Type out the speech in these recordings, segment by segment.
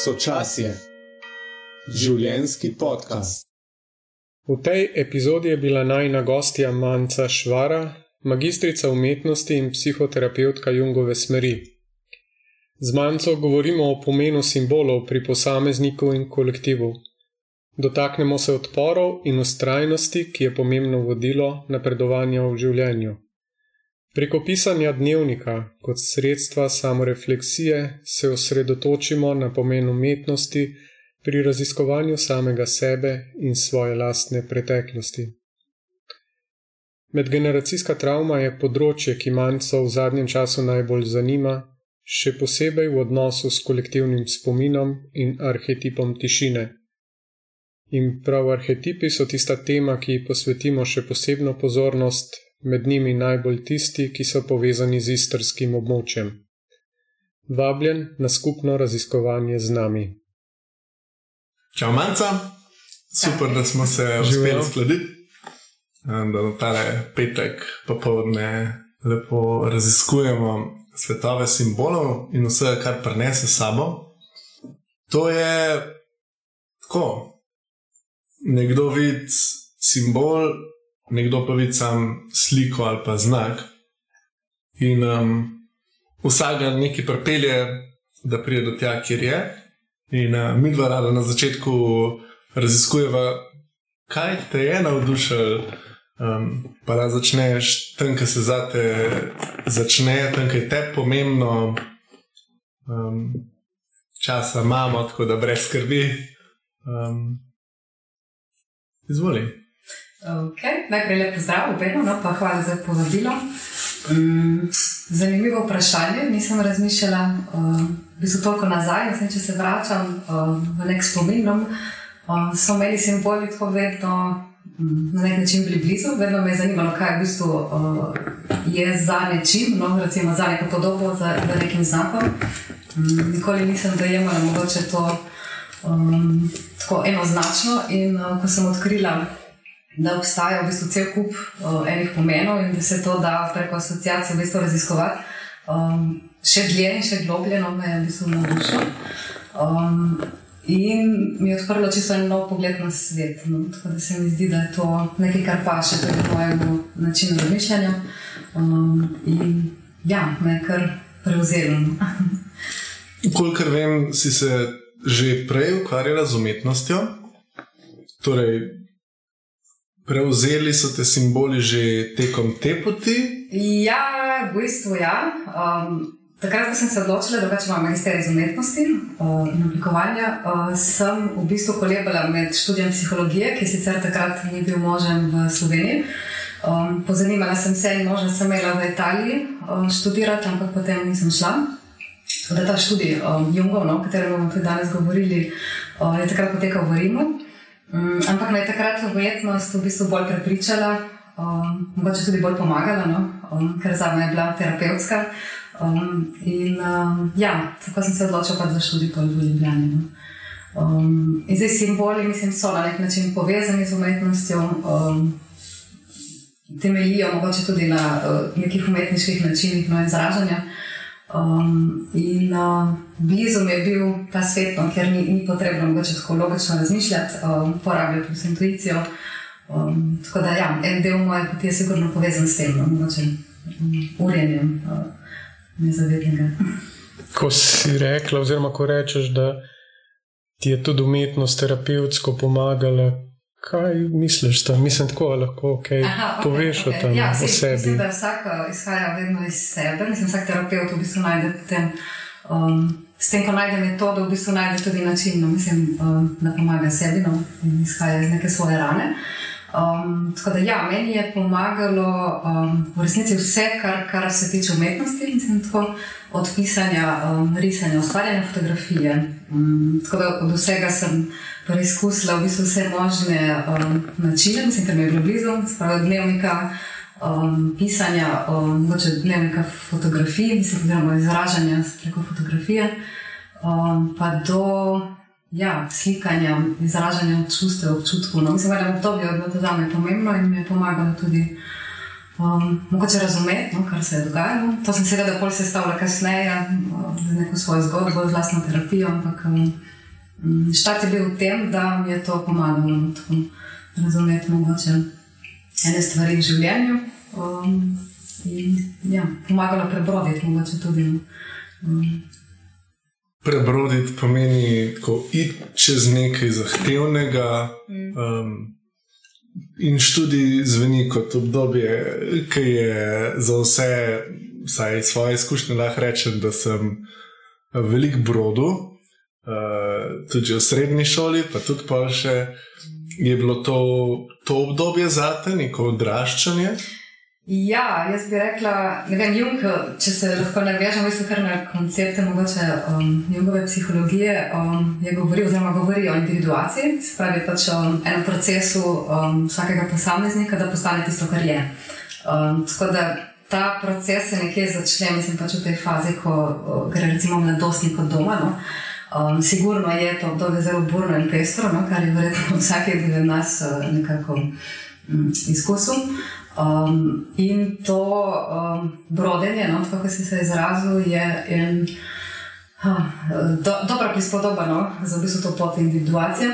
Sočasje, življenski podcast. V tej epizodi je bila najna gostja Manca Švara, magistrica umetnosti in psihoterapeutka Jungove smeri. Z Manco govorimo o pomenu simbolov pri posamezniku in kolektivu. Dotaknemo se odporov in ustrajnosti, ki je pomembno vodilo napredovanja v življenju. Preko pisanja dnevnika kot sredstva samorefleksije se osredotočimo na pomen umetnosti pri raziskovanju samega sebe in svoje lastne preteklosti. Medgeneracijska travma je področje, ki manjco v zadnjem času najbolj zanima, še posebej v odnosu s kolektivnim spominom in arhetipom tišine. In prav arhetipi so tista tema, ki ji posvetimo še posebno pozornost, med njimi najbolj tisti, ki so povezani z istrskim območjem. Vabljen na skupno raziskovanje z nami. Čau, manjca, super, da smo se uspeli uskladiti, da na ta petek popoldne lepo raziskujemo svetove simbolov in vse, kar prenese sabo. To je tako. Nekdo vidi simbol, nekdo pa vidi sam sliko ali pa znak. In um, vsak ga nekaj pripelje, da pride do tja, kjer je. In uh, mi dva rada na začetku raziskujeva, kaj te je navdušilo. Um, pa da začneš tam, kjer se zate začne, tam, kjer je te pomembno, um, časa imamo, tako da brez skrbi. Um, izvoli. Okay. Najprej lepo zdrav, vedno, no, pa hvala za povabilo. Um, zanimivo vprašanje, nisem razmišljala, uh, bi se toliko nazaj, mislim, če se vračam uh, v nek spomin. Uh, so imeli simboli tako vedno um, na nek način bili blizu, vedno me je zanimalo, kaj v bistvu uh, je za nečim, no, recimo za neko podobo, za, za nekim znakom. Um, nikoli nisem dojemala mogoče to um, tako enoznačno in uh, ko sem odkrila da obstaja v bistvu cel kup uh, enih pomenov in da se to da preko asociacije v bistvu raziskovati. Um, še dlje in še globlje, no, me je v bistvu navdušilo. Um, in mi je odprlo čisto en nov pogled na svet. No, tako da se mi zdi, da je to nekaj, kar pa še tudi mojemu načinu razmišljanja. Um, in ja, me je kar prevzelo. No. Kolikor vem, si se že prej ukvarjala z umetnostjo. Torej, Prevzeli so te simboli že tekom te poti? Ja, v bistvu ja. Um, takrat, ko sem se odločila, da imam magisterij iz umetnosti uh, in oblikovanja, uh, sem v bistvu kolebala med študijem psihologije, ki sicer takrat ni bil možen v Sloveniji. Um, pozanimala sem se in možno sem imela v Italiji um, študirati, ampak potem nisem šla. Da ta študij um, Jungov, no, o katerem bomo tudi danes govorili, uh, je takrat potekal v Rimu. Um, ampak me je takrat umetnost v bistvu bolj prepričala, um, mogoče tudi bolj pomagala, no? um, ker za me je bila terapevtska. Um, in um, ja, tako sem se odločila za študij po Ljubljani. No? Um, in zdaj simboli, mislim, so na nek način povezani z umetnostjo, um, temeljijo mogoče tudi na uh, nekih umetniških načinih no, izražanja. Um, in uh, blizu mi je bil ta svet, no, ker ni, ni potrebno mogoče tako logično razmišljati, um, porabljati vse intuicijo. Um, tako da, ja, en del moje poti je sigurno povezan s tem, no, mogoče um, urjenjem uh, nezavednega. Ko si rekla, oziroma ko rečeš, da ti je tudi umetnost terapevtsko pomagala, Kaj misliš, da mislim tako lahko okay, Aha, okay, poveš okay. o tem ja, si, sebi? Mislim, da vsak uh, izhaja vedno iz sebe. Mislim, vsak terapeut v bistvu najde potem, um, s tem, ko najde metodo, v bistvu najde tudi način, no, mislim, um, da pomaga sebi no, izhaja iz neke svoje rane. Um, tako da, ja, meni je pomagalo um, v resnici vse, kar, kar se tiče umetnosti, mislim, tako, od pisanja, um, risanja, ustvarjanja fotografije. Um, tako da od vsega sem preizkusila v bistvu vse možne um, načine, mislim, ker mi je bilo blizu, spravo dnevnika, um, pisanja, um, dnevnika fotografij, mislim, oziroma izražanja preko fotografije, um, pa do ja, slikanja, izražanja čustev, občutkov. No, mislim, da je to bilo za me pomembno in mi je pomagalo tudi um, mogoče razumeti, no, kar se je dogajalo. To sem seveda bolj sestavljala kasneje uh, z neko svojo zgodbo, z vlastno terapijo, ampak um, štart je bil v tem, da mi je to pomagalo no, razumeti mogoče ene stvari v življenju. Um, in ja, pomagalo prebroditi, mogoče tudi. No. Um, Prebroditi pomeni, da iti čez nekaj zahtevnega, um, in študij zveni kot obdobje, ki je za vse, vsaj svoje izkušnje, lahko rečem, da sem velik brodu, uh, tudi v srednji šoli, pa tudi pa še. Je bilo to, to obdobje za te, neko odraščanje? Ja, jaz bi rekla, ne vem, Jung, če se lahko navežem, mislim, kar na koncepte mogoče um, Jungove psihologije, um, je govoril, oziroma govori o individuaciji, se pravi pač o um, enem procesu um, vsakega posameznika, da postane tisto, kar je. Um, tako da ta proces se nekje začne, mislim pač v tej fazi, ko gre recimo mladostnik od doma. No? Um, sigurno je to obdobje zelo burno in pestro, no? kar je verjetno vsak od nas uh, nekako um, izkusil. Um, in to um, brodenje, no, kako si se izrazil, je en, ha, do, dobra prispodoba no, za v bistvu to pot individuacije,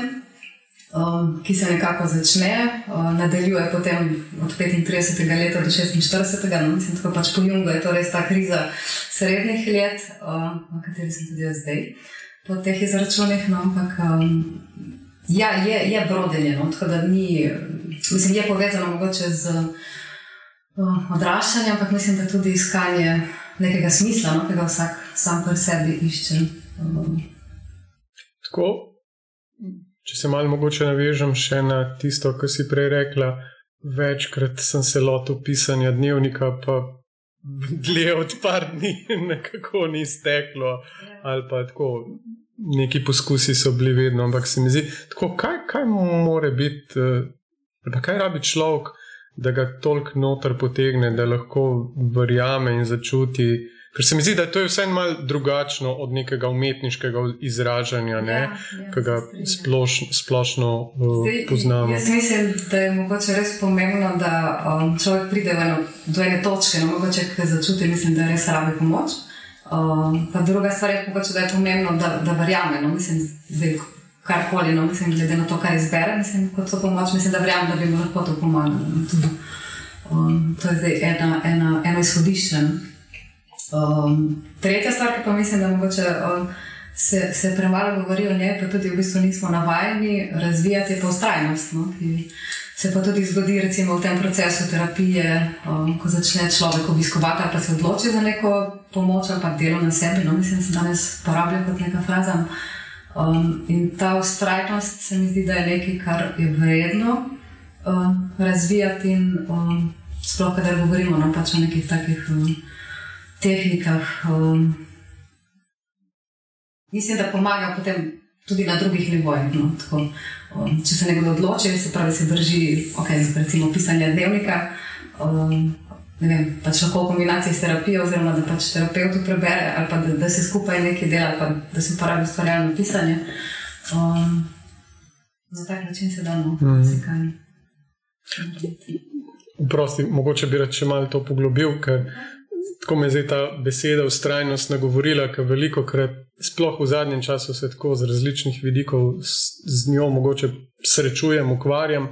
um, ki se nekako začne, uh, nadaljuje potem od 35. leta do 46. No, mislim, tako pač po Jungu je to res ta kriza srednjih let, uh, na kateri sem tudi zdaj. Po teh izračunih, no, ampak um, ja, je, je brodenje, no, tako da ni, mislim, je povezano mogoče z odraščanje, ampak mislim, da tudi iskanje nekega smisla, no, ki ga vsak sam pri sebi išče. Um. Tako, če se malo mogoče navežem še na tisto, kar si prej rekla, večkrat sem se lotil pisanja dnevnika, pa dlje od par dni nekako ni steklo. Ali pa tako, neki poskusi so bili vedno, ampak se mi zdi, tako, kaj, kaj more biti, uh, kaj rabi človek da ga toliko noter potegne, da lahko verjame in začuti. Ker se mi zdi, da je to vseeno malo drugačno od nekega umetniškega izražanja, ne, ja, ja, ki ga sploš, splošno uh, Zdaj, poznamo. Jaz mislim, da je mogoče res pomembno, da um, človek pride eno, do ene točke, no, mogoče ki začuti, mislim, da res rabi pomoč. Um, pa druga stvar je, mogoče, da je pomembno, da, da verjame. No, mislim, zdaj, karkoli, no, mislim, glede na to, kar izbere, mislim, kot so pomoč, mislim, da verjamem, da bi mu lahko to pomagalo. No. Um, to je zdaj ena, ena, ena izhodišče. Um, tretja stvar, ki pa mislim, da mogoče, um, se, se premalo govori o njej, pa tudi v bistvu nismo navajeni razvijati, je pa ustrajnost. No, Se pa tudi zgodi, recimo, v tem procesu terapije, um, ko začne človek obiskovati ali pa se odloči za neko pomoč ali pa delo na sebi. No, mislim, da se danes uporablja kot neka fraza. Um, in ta ustrajnost se mi zdi, da je nekaj, kar je vredno um, razvijati. In, um, sploh, kadar govorimo no, pač o nekih takih um, tehnikah. Um, mislim, da pomaga potem tudi na drugih nivojih. No, um, če se nekdo odloči, se pravi, se drži, okay, recimo, pisanja dnevnika. Um, ne vem, pač lahko v kombinaciji s terapijo, oziroma da pač terapeutu prebere, ali pa da, da se skupaj nekaj dela, pa da se uporabi ustvarjalno pisanje. Um, na tak način se da no, mm. se kaj. Prosti, mogoče bi reče malo to poglobil, ker tako me zdaj ta beseda ustrajnost nagovorila, ker veliko krat, sploh v zadnjem času, se tako z različnih vidikov z, z njo mogoče srečujem, ukvarjam.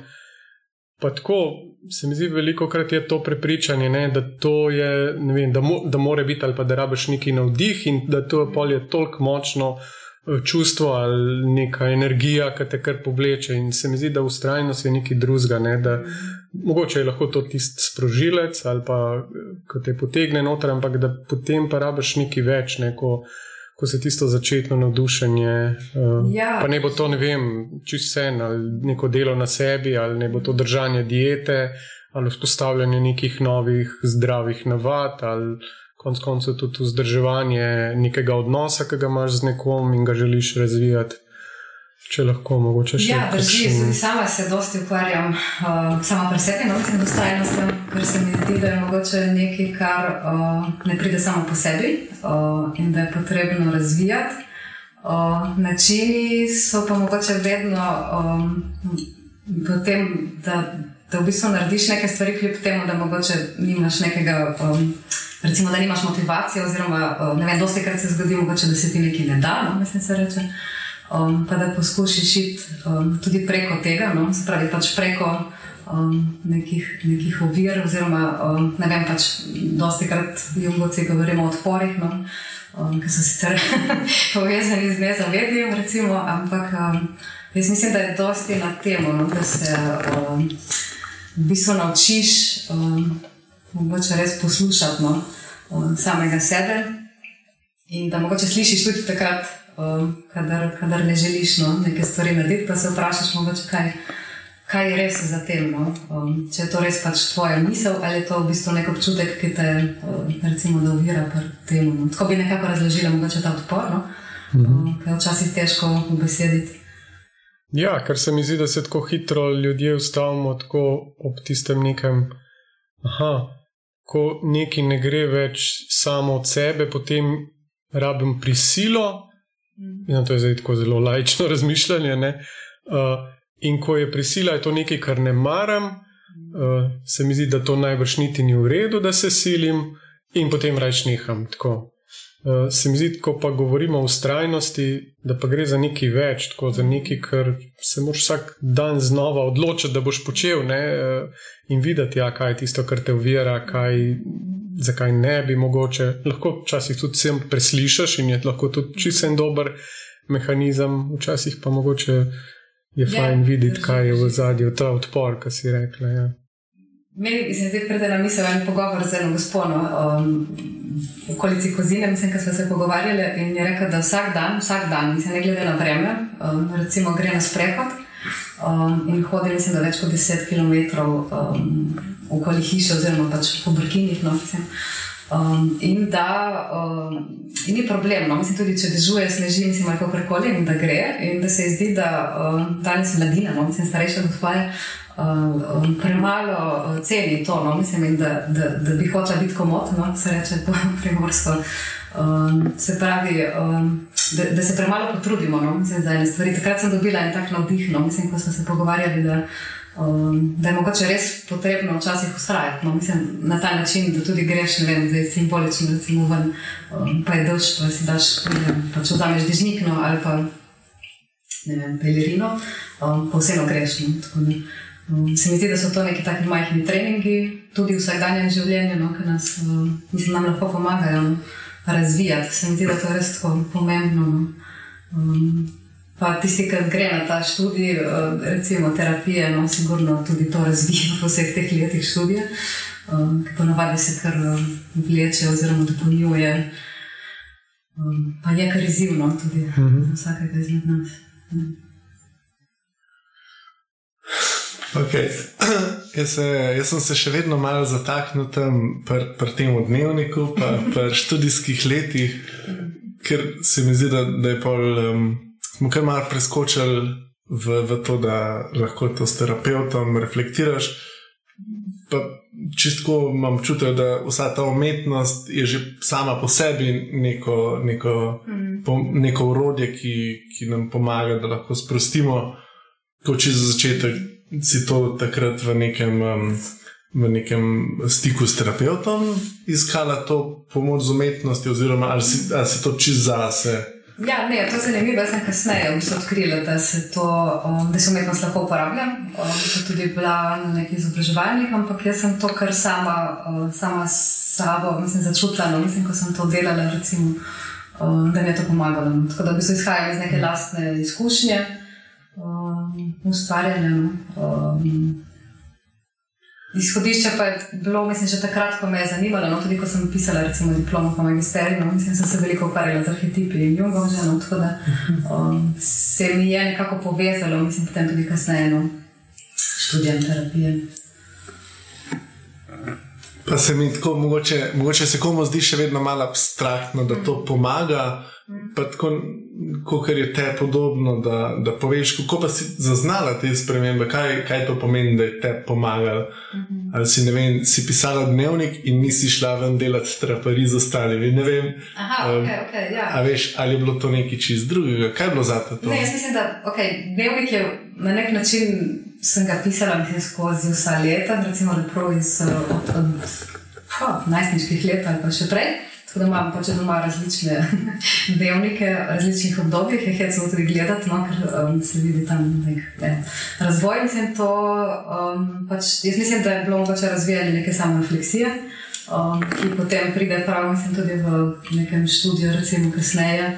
Pa tako se mi zdi, veliko krat je to prepričanje, ne, da to je, vem, da, mo, da more biti ali pa da rabiš neki navdih in da to je polje toliko močno eh, čustvo ali neka energija, ki te kar povleče. In se mi zdi, da ustrajnost je nekaj drugega, ne, da mogoče je lahko to tisti sprožilec ali pa eh, ko te potegne noter, ampak da potem pa rabiš nekaj več, neko ko se tisto začetno navdušenje. Uh, ja. Pa ne bo to, ne vem, čisto vse, ali neko delo na sebi, ali ne bo to držanje diete, ali vzpostavljanje nekih novih zdravih navad, ali konec koncev tudi vzdrževanje nekega odnosa, ki ga imaš z nekom in ga želiš razvijati. Če lahko, mogoče še. Ja, drži, kakšen... sama se dosti ukvarjam, uh, sama pri sebi, no, in dostajnostjo, ker se mi zdi, da je mogoče nekaj, kar uh, ne pride samo po sebi uh, in da je potrebno razvijati. Uh, načini so pa mogoče vedno um, v tem, da, da v bistvu narediš nekaj stvari, kljub temu, da mogoče nimaš nekega. Um, Recimo, da nimaš motivacije, oziroma, uh, ne vem, dosti krat se zgodi, mogoče, da se ti nekaj ne da, no, mislim, se reče. Um, pa da poskušaš iti um, tudi preko tega, no, se pravi, pač preko um, nekih, nekih ovir, oziroma, um, ne vem, pač dosti krat jugovci govorimo o odporih, no, um, ki so sicer povezani z nezavednim, recimo, ampak. Um, Jaz mislim, da je dosti na tem, no, da se um, v bistvu naučiš um, res poslušati no, um, samega sebe. In da mogoče slišiš tudi takrat, um, kadar, kadar ne želiš no, nekaj stvari narediti, pa se vprašaš, mogoče, kaj, kaj je res za tem. No. Um, če je to res pač tvoja misel ali je to v bistvu nek občutek, ki te um, recimo, da uvira pri tem. No. Tako bi nekako razložila, mogoče ta odpor, no, mhm. um, ki je včasih težko besediti. Ja, ker se mi zdi, da se tako hitro ljudje ustavimo ob tistem nekem. Aha, ko nekaj ne gre več samo od sebe, potem rabim prisilo. Mm. Ja, to je zdaj tako zelo lajčno razmišljanje. Uh, in ko je prisila, je to nekaj, kar ne maram, uh, se mi zdi, da to najbrž niti ni v redu, da se silim, in potem rečem, neham tako. Uh, se mi zdi, ko pa govorimo o ustrajnosti, da pa gre za nekaj več, tako za nekaj, kar se moraš vsak dan znova odločiti, da boš počel ne, uh, in videti, ja, kaj je tisto, kar te uvira, kaj, zakaj ne bi mogoče. Lahko včasih tudi sem preslišiš in je lahko tudi čisto dober mehanizem, včasih pa mogoče je ja, fajn videti, kaj je v zadju, ta odpor, ki si rekla. Ja. Meni se zdi, da je misel en pogovor z eno gospodo um, v okolici Kozine, mislim, da smo se pogovarjali in je rekel, da vsak dan, vsak dan, mislim, ne glede na vreme, um, recimo gre na sprehod um, in hodi, mislim, da več kot 10 km um, okoli hiše oziroma pač po brkinih. No, Um, in da um, in ni problem, no? mislim, tudi če dežuje, sneži, mislim, ali kako koli, in da gre. In da se zdi, da um, danes mladina, no? mislim, starejša gospoda, um, premalo uh, ceni to, no? mislim, da, da, da bi hotela biti komotna, no? se reče po primorsko. Um, se pravi, um, da, da se premalo potrudimo no? mislim, za ene stvari. Takrat sem dobila en tak navdih, no? mislim, ko smo se pogovarjali. Da, Um, da je mogoče res potrebno včasih ustrajati. No, mislim, na ta način, da tudi greš, ne vem, zdaj simbolično, mu ven, um, pa je dež, pa si daš, ne vem, pa če vzameš dežnik, no, ali pa ne vem, pelerino, um, pa vseeno greš. No, Um, se mi zdi, da so to neki taki majhni treningi, tudi v vsakdanjem življenju, no, ki nas, um, mislim, nam lahko pomagajo no, razvijati. Se mi zdi, da to je res tako pomembno. No. Um, pa tisti, ki gre na ta študij, uh, recimo terapije, no, sigurno tudi to razvija po vseh teh letih študija, um, ki ponavadi se kar vleče oziroma dopolnjuje. Um, pa je kar izzivno tudi uh mhm. -huh. vsakega izmed nas. Um. Okay. Jaz, se, jaz sem se še vedno malo zataknil tam pri pr tem dnevniku, pa pri študijskih letih, ker se mi zdi, da, da je pol, um, smo kar malo preskočili v, v to, da lahko to s terapeutom reflektiraš. Pa čistko imam čutek, da vsa ta umetnost je že sama po sebi neko, neko, mm. po, neko urodje, ki, ki nam pomaga, da lahko sprostimo. Kot če za začetek si to takrat v nekem, um, v nekem stiku s terapeutom iskala to pomoč z umetnostjo, oziroma ali si, ali si to čez zase? Ja, ne, to je zanimivo. Jaz sem kasneje odkrila, da se, to, um, da se umetnost lahko uporablja. Um, tudi bila na nekih izobraževanjih, ampak jaz sem to kar sama, uh, sama s sabo mislim, začutila. No, mislim, ko sem to delala, recimo, um, da mi je to pomagalo. Tako da bi se izhajala iz neke lastne izkušnje um, ustvarjanju. Um, izhodišče pa je bilo, mislim, že takrat, ko me je zanimalo, no, tudi ko sem pisala, recimo, diplomo po magisteriju, no, sem se veliko ukvarjala z arhetipi in jungom, že no, tako da um, se mi je nekako povezalo, mislim, potem tudi kasneje, no, študijem terapije. Pa se mi tako, mogoče, mogoče se komu zdi še vedno malo abstraktno, da to pomaga. Pa tako, kot je te podobno, da, da poveš, kako pa si zaznala te spremembe, kaj, kaj to pomeni, da je te pomagalo. Mhm. Ali si, vem, si pisala dnevnik in nisi šla ven delati trapari z ostalimi. Ne vem, Aha, um, okay, okay, ja. veš, ali je bilo to nekaj čist drugega, kaj je bilo za to? Ne, jaz mislim, da okay, dnevnik je na nek način sem ga pisala mislim, skozi vsa leta, recimo iz uh, od, od, od najstniških let ali pa še prej. Tako da imam pač doma različne dnevnike, različnih obdobij, ki jih je celo tudi gledati, no, ker um, se vidi tam nek ne, razvoj. Mislim, to, um, pač, jaz mislim, da je bilo mogoče razvijati neke samo refleksije, um, ki potem pride prav, mislim, tudi v nekem študiju, recimo kasneje,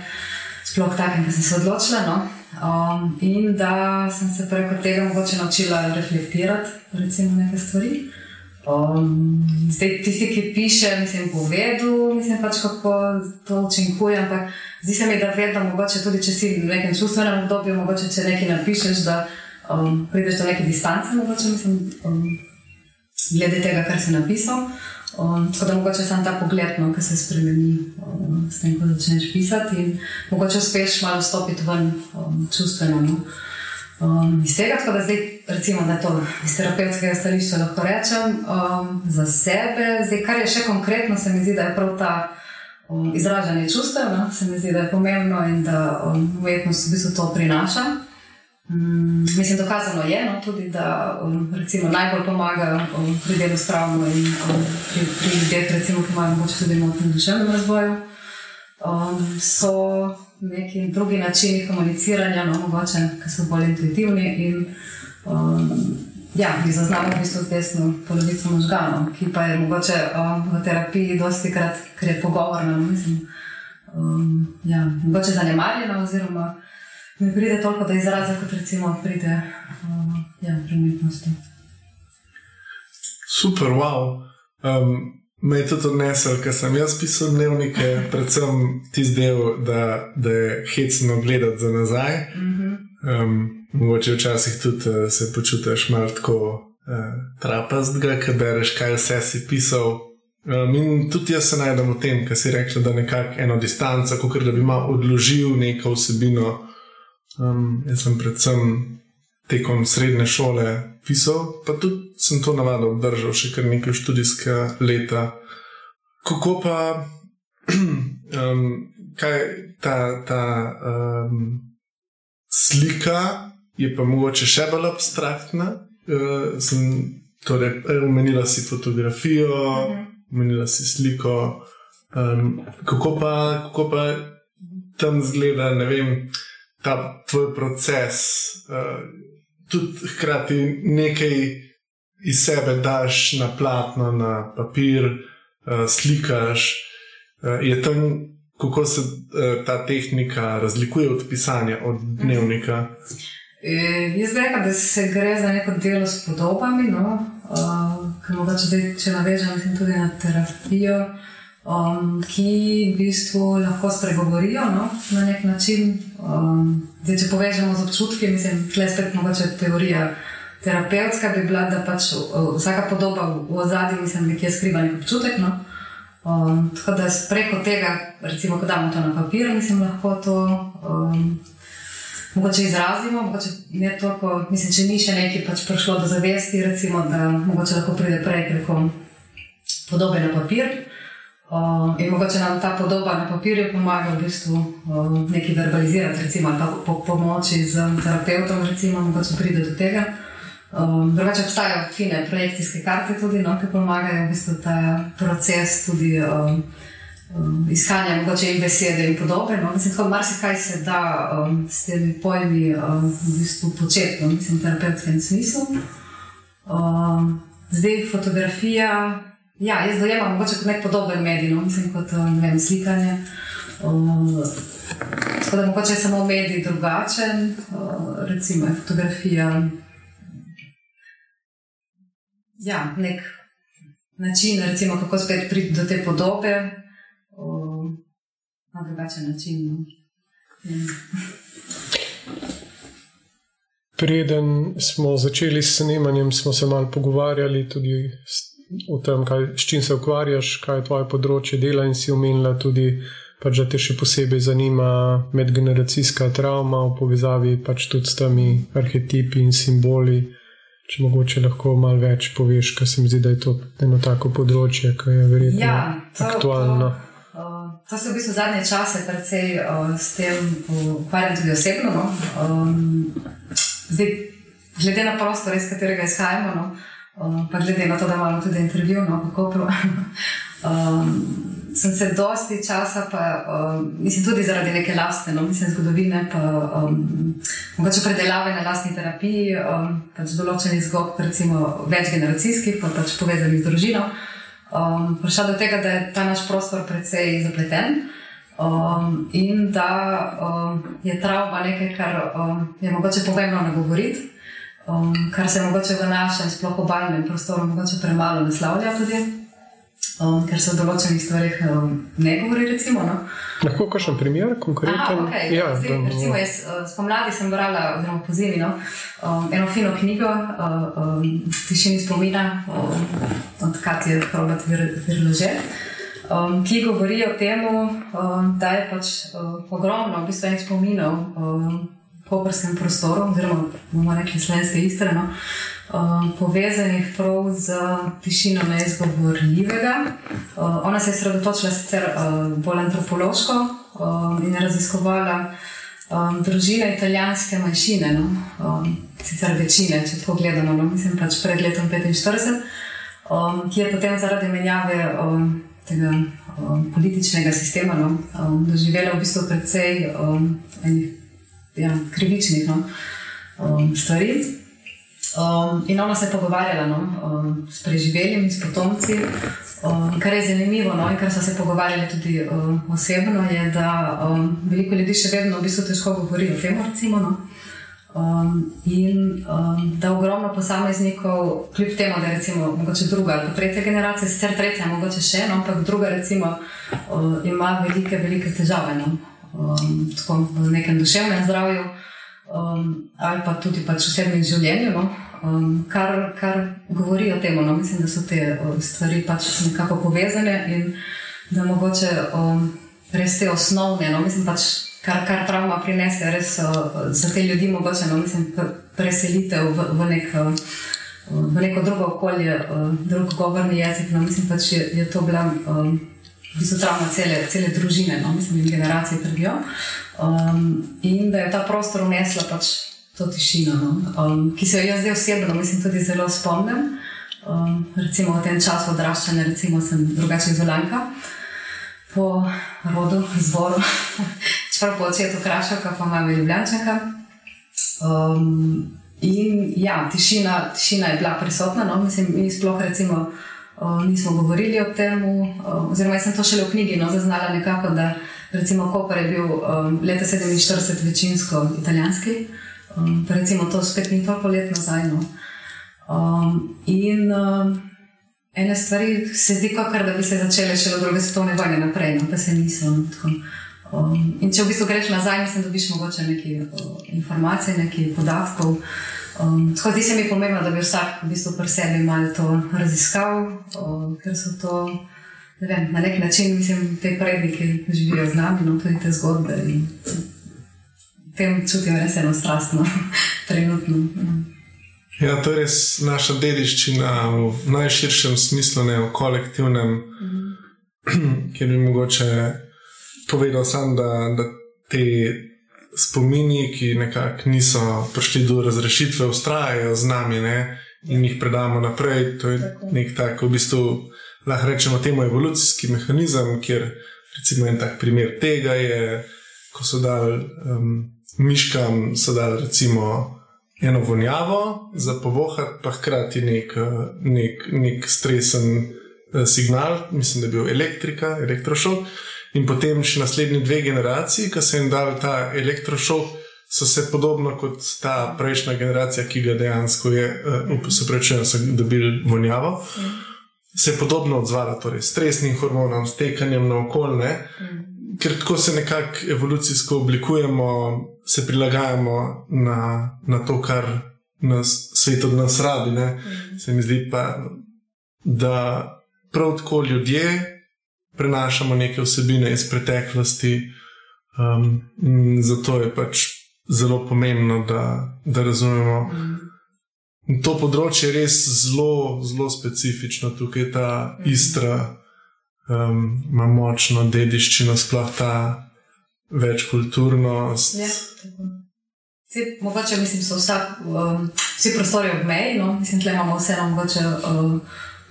sploh takem, ki sem se odločila. No. Um, in da sem se preko tega mogoče naučila reflektirati, recimo, neke stvari. Um, zdaj, tisti, ki piše, mislim, povedal, mislim pač, kako to učinkuje. Ampak zdi se mi, da vedno, mogoče tudi če si v nekem čustvenem obdobju, mogoče če nekaj napišeš, da um, prideš do neke distance, mogoče mislim, um, glede tega, kar si napisal. Um, tako da mogoče samo ta pogled, no, ki se spremeni um, s tem, ko začneš pisati in mogoče uspeš malo stopiti ven um, čustveno. No. Um, iz tega, tako da zdaj, recimo, da to iz terapevtskega stališča lahko rečem um, za sebe, zdaj, kar je še konkretno, se mi zdi, da je prav ta um, izražanje čustev, no? se mi zdi, da je pomembno in da um, umetnost v bistvu to prinaša. Um, mislim, dokazano je no, tudi, da um, recimo, najbolj pomaga um, pri delu s travmo in um, pri, pri ljudeh, recimo, ki imajo morda tudi motnje v duševnem razvoju. Um, so neki drugi načini komuniciranja, no, mogoče, ki so bolj intuitivni. In, um, ja, mi zaznamo v bistvu z desno polovico možganov, ki pa je mogoče um, v terapiji dosti krat, ker je pogovorna. Mislim, um, ja, mogoče zanemarjena, oziroma ne pride toliko do izraza, kot recimo pride um, ja, pri umetnosti. Super, wow. Um, Me je tudi odnesel, ker sem jaz pisal dnevnike, predvsem tisti del, da, da je hecno gledati za nazaj. Um, mogoče včasih tudi uh, se počutiš malo tako uh, trapastega, ker bereš, kaj vse si pisal. Um, in tudi jaz se najdem v tem, kar si rekel, da nekako eno distanco, kot da bi malo odložil neko vsebino. Um, jaz sem predvsem tekom srednje šole pisal, pa tudi sem to navado obdržal še kar nekaj študijskega leta. Kako pa, um, kaj ta, ta um, slika je pa mogoče še bolj abstraktna. Uh, sem, torej, omenila si fotografijo, omenila si sliko. Um, kako, pa, kako pa tam zgleda, ne vem, ta tvoj proces? Uh, tudi hkrati nekaj iz sebe daš na platno, na papir, uh, slikaš. Uh, je tam, kako se uh, ta tehnika razlikuje od pisanja, od dnevnika? E, jaz bi rekel, da se gre za neko delo s podobami, no? uh, zdaj, če navežem tudi na terapijo, um, ki v bistvu lahko spregovorijo no? na nek način. Um, zdaj, če povežemo z občutki, mislim, je spet mogoče teorija terapevtska bi bila, da pač vsaka podoba v ozadju, mislim, nekje skriva nek občutek. No? Um, tako da preko tega, recimo, ko damo to na papir, mislim, lahko to um, mogoče izrazimo. Mogoče ne toliko, mislim, če ni še nekaj pač prišlo do zavesti, recimo, da mogoče lahko pride prej preko podobe na papir. Um, in mogoče nam ta podoba na papirju pomaga v bistvu um, nekaj verbalizirati, recimo, ali pa po pomoči z terapeutom, recimo, mogoče pride do tega. Um, drugače obstajajo fine projekcijske karte, tudi, no, ki pomagajo v bistvu ta proces tudi, um, um, iskanja mogoče in besede in podobe. No. Mislim, da marsikaj se da um, s temi pojmi um, v bistvu početi, no, mislim, v terapevtskem smislu. Um, zdaj fotografija. Ja, jaz dojemam mogoče kot nek podoben medij, no, mislim, kot um, vem, slikanje. Um, tako da mogoče je samo medij drugačen, uh, recimo fotografija ja, nek način, recimo, kako spet priti do te podobe um, na drugačen način. No. Ja. Preden smo začeli s snemanjem, smo se malo pogovarjali tudi o tem, kaj, s čim se ukvarjaš, kaj je tvoje področje dela, in si omenila tudi, pač, da te še posebej zanima medgeneracijska travma v povezavi pač tudi s temi arhetipi in simboli. Če mogoče lahko malo več poveš, ker se mi zdi, da je to eno tako področje, ki je verjetno ja, to, aktualno. To, uh, to se v bistvu zadnje čase precej uh, s tem ukvarjam tudi osebno. No? Um, zdaj, glede na prostor, iz katerega izhajamo, no, um, pa glede na to, da imamo tudi intervju, no, kako prav. Um, sem se dosti časa, pa um, mislim tudi zaradi neke lastne, no, mislim zgodovine, pa um, mogoče predelave na lastni terapiji, um, pač določenih zgodb, recimo večgeneracijskih, pa pač povezanih z družino. Um, prišla do tega, da je ta naš prostor precej zapleten. Um, in da um, je travma nekaj, kar um, je mogoče pomembno nagovoriti, um, kar se mogoče v našem, sploh obaljnem prostoru, mogoče premalo naslavlja tudi um, ker se o določenih stvarih um, ne govori. Recimo, no. Lahko kakšen primer, konkreten? Okay. Ja, Zdaj, da, recimo, jaz uh, spomladi sem brala, oziroma po zimi, no, um, eno fino knjigo, uh, um, Tišini spomina, um, od Katja Hrvat Virlože. Um, ki govori o tem, um, da je pač um, ogromno v bistvu, spominov um, po prskem prostoru, oziroma bomo rekli slovenske istre, no, um, povezanih prav z tišino neizgovorljivega. Um, ona se je sredotočila sicer um, bolj antropološko um, in raziskovala um, družine italijanske manjšine, no, um, sicer večine, če tako gledamo, no, mislim pač pred letom 45, um, ki je potem zaradi menjave. Um, Tega um, političnega sistema no, um, doživela v bistvu precej um, enih ja, krivičnih no, um, stvari. Um, in ona se je pogovarjala no, um, s preživelimi, s potomci. Um, kar je zanimivo, no, in kar so se pogovarjali tudi um, osebno, je, da um, veliko ljudi še vedno v bistvu težko govori o tem. Recimo, no. um, in um, da ogromno posameznikov, kljub temu, da je recimo, mogoče druga ali tretja generacija, sicer tretja, mogoče še eno, ampak druga recimo, um, ima velike, velike težave. No um, tako, v nekem duševnem zdravju, um, ali pa tudi pač v osebnem življenju, no? um, kar, kar govori o tem. No? Mislim, da so te stvari pač nekako povezane in da mogoče um, res te osnovne, no? mislim, pač, kar, kar travma prinese, res uh, za te ljudi mogoče no? mislim, preselitev v, v nek. Uh, V neko drugo okolje, uh, drug govorni jezik, no, mislim, pač je, je to bila um, v bistvu travma cele, cele družine, no, mislim, generacije trpijo. Um, in da je ta prostor unesla pač to tišino, no, um, ki se jo jaz zdaj osebno, mislim, tudi zelo spomnim. Um, recimo v tem času odraščanja, recimo sem drugače izolanka. Po rodu, izvoru, čeprav po očetu krašaka, pa imam ljubljančaka. Um, in ja, tišina, tišina je bila prisotna, no, mislim, mi sploh recimo nismo govorili o tem, oziroma jaz sem to šele v knjigi no, zaznala nekako, da recimo Koper je bil um, leta 47 večinsko italijanski, um, pa recimo to spet ni toliko let nazaj. No. Um, in um, ene stvari se zdi, kakor da bi se začele še od druge svetovne vojne naprej, no, pa se niso. No, um, in če v bistvu greš nazaj, mislim, dobiš mogoče nekaj uh, informacij, nekaj podatkov. Um, tako zdi se mi pomembno, da bi vsak v bistvu pri sebi malo to raziskal, um, ker so to vem, na nek način, mislim, te predniki živijo z nami, no tudi te zgodbe. In tem čutim res eno strastno, trenutno. Ja, to je res naša dediščina v najširšem smislu, ne v kolektivnem, mm. kjer bi mogoče povedal sam, da, da te spomini, ki nekako niso prišli do razrešitve, ustrajajo z nami ne? in jih predamo naprej. To je Tako. nek tak, v bistvu, lahko rečemo, temu evolucijski mehanizem, kjer recimo en tak primer tega je, ko so dal um, miškam, so dal recimo. Eno vonjavo za povohati, pa hkrati nek, nek, nek stresen eh, signal, mislim, da je bil elektrika, elektrošok. In potem še naslednji dve generaciji, ki so jim dali ta elektrošok, so se podobno kot ta prejšnja generacija, ki ga dejansko je, uh, se pravi, so dobili vonjavo, mm. se je podobno odzvala, torej stresnim hormonom, stekanjem na okolje. Mm. Ker tako se nekako evolucijsko oblikujemo, se prilagajamo na, na to, kar nas svet od nas rabi. Mm. Se mi zdi pa, da prav tako ljudje prenašamo neke vsebine iz preteklosti. Um, zato je pač zelo pomembno, da, da razumemo. Mm. To področje je res zelo, zelo specifično, tukaj je ta istra, um, ima močno dediščino, sploh ta večkulturnost. Ja, Vsi, mogoče mislim, so vsak, um, vsi prostori ob meji, no? mislim, da imamo vseeno mogoče. Um,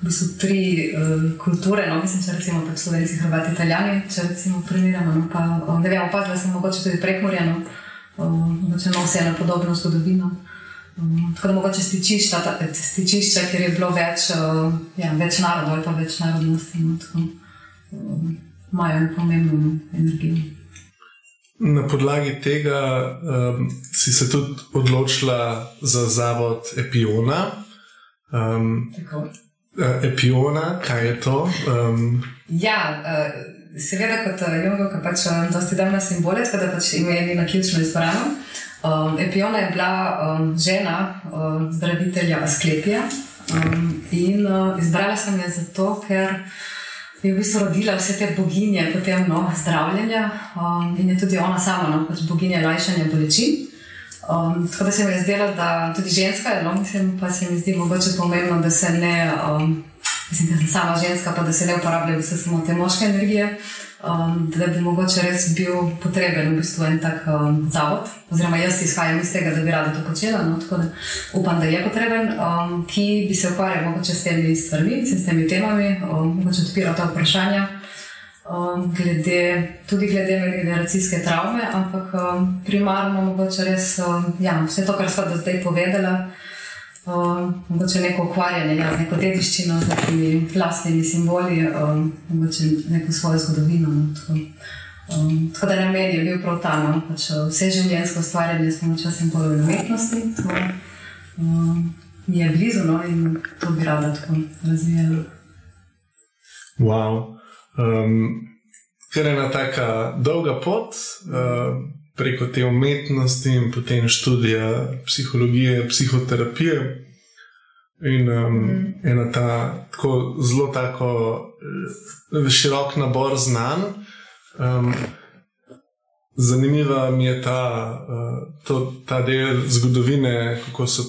V bistvu tri uh, kulture, no, mislim, če rečemo tako slovenci, hrvati, italijani, če recimo primerjamo, no, pa um, ne vem, opazila sem mogoče tudi prekmorjeno, um, mogoče ima vseeno podobno zgodovino. Um, tako da mogoče stičišča, ta, stičišča, kjer je bilo več, uh, ja, več narodov ali pa več narodnosti, no, tako um, imajo pomembno energijo. Na podlagi tega um, si se tudi odločila za zavod Epiona. Um, Epiona, kaj je to? Um, ja, uh, seveda, kot Jungo, ki pač dosti dam na simbole, tako da pač imeli na ključno izbrano. Um, Epiona je bila um, žena um, zdravitelja Asklepija um, in uh, izbrala sem jo zato, ker je v bistvu rodila vse te boginje potem, no, zdravljenja um, in je tudi ona sama no, pač boginja lajšanja bolečin. Um, tako da se mi je zdelo, da tudi ženska je, no, mislim, pa se mi zdi mogoče pomembno, da se ne, um, mislim, da sem sama ženska, pa da se ne uporabljajo vse samo te moške energije um, da bi mogoče res bil potreben v bistvu en tak um, zavod. Oziroma, jaz izhajam iz tega, da bi rada to počela. No, tako da upam, da je potreben, um, ki bi se ukvarjal mogoče s temi stvarmi, s temi temami, um, mogoče odpiral ta vprašanja. Um, glede, tudi glede generacijske travme, ampak um, primarno mogoče res um, ja, vse to, kar smo do zdaj povedali, um, mogoče neko ukvarjanje ja, z neko dediščino, z nekimi vlastnimi simboli, um, mogoče neko svojo zgodovino. No, tako. Um, tako da na meni je bil prav ta no, pač vse življenjsko ustvarjanje s pomočjo simbolov in umetnosti. To um, mi je blizu no, in to bi rada tako razvijala. Wow. Um, ker je ena tako dolga pot. Uh, preko te umetnosti in potem študija psihologije, psihoterapije. In um, mm. ena ta tako zelo tako uh, širok nabor znanj. Um, zanimiva mi je ta, uh, to, ta del zgodovine, kako so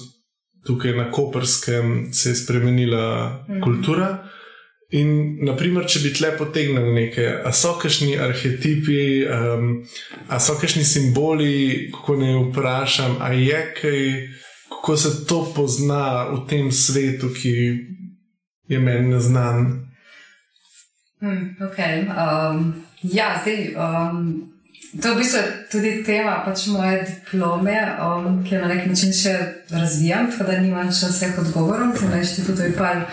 tukaj na Koperskem se je spremenila mm. kultura. In, naprimer, če bi tle potegnili nekaj, a so kakšni arhetipi, um, a so kakšni simboli, kako ne vprašam, a je kaj, kako se to pozna v tem svetu, ki je meni neznan. Hmm, okay. um, ja, zdaj. Um... To je v bistvu tudi tema pač moje diplome, um, ki jo na nek način še razvijam, tako da nimam še vseh odgovorov. Sem na inštitutu IPAL,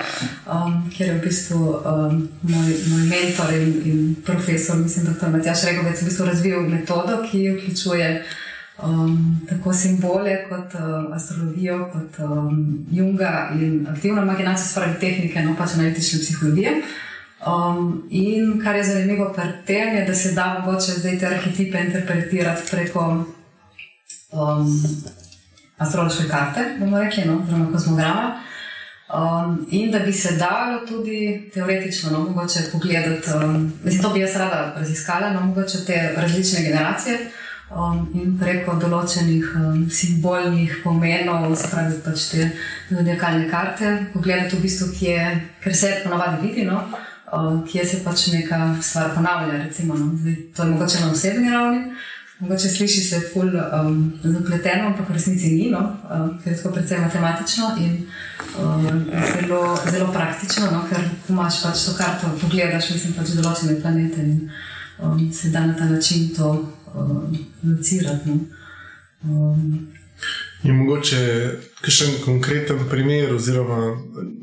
um, kjer je v bistvu um, moj, moj mentor in, in profesor, mislim, da je Matjaš Regovec, v bistvu razvil metodo, ki vključuje um, tako simbole kot uh, astrologijo, kot um, Junga in aktivno imaginacijo, spravi tehnike, no pač analitične psihologije. Um, in kar je zanimivo pri tem, je, da se da mogoče zdaj te arhetipe interpretirati preko um, astrološke karte, bomo rekli, no, oziroma kozmograma. Um, in da bi se dalo tudi teoretično, no, mogoče pogledati, um, mislim, to bi jaz rada raziskala, no, mogoče te različne generacije um, in preko določenih um, simbolnih pomenov, spravi pač te zodiakalne karte, pogledati v bistvu, kje, ker se ponovadi vidi. No, kje se pač neka stvar ponavlja. Recimo, no? Zdaj, to je mogoče na osebni ravni, mogoče sliši se ful um, zapleteno, ampak v resnici ni, no? um, ker je tako precej matematično in um, zelo, zelo praktično, no? ker imaš pač to karto, pogledaš, mislim pač določene planete in um, se da na ta način to um, locirati. No? Um, Je mogoče kakšen konkreten primer, oziroma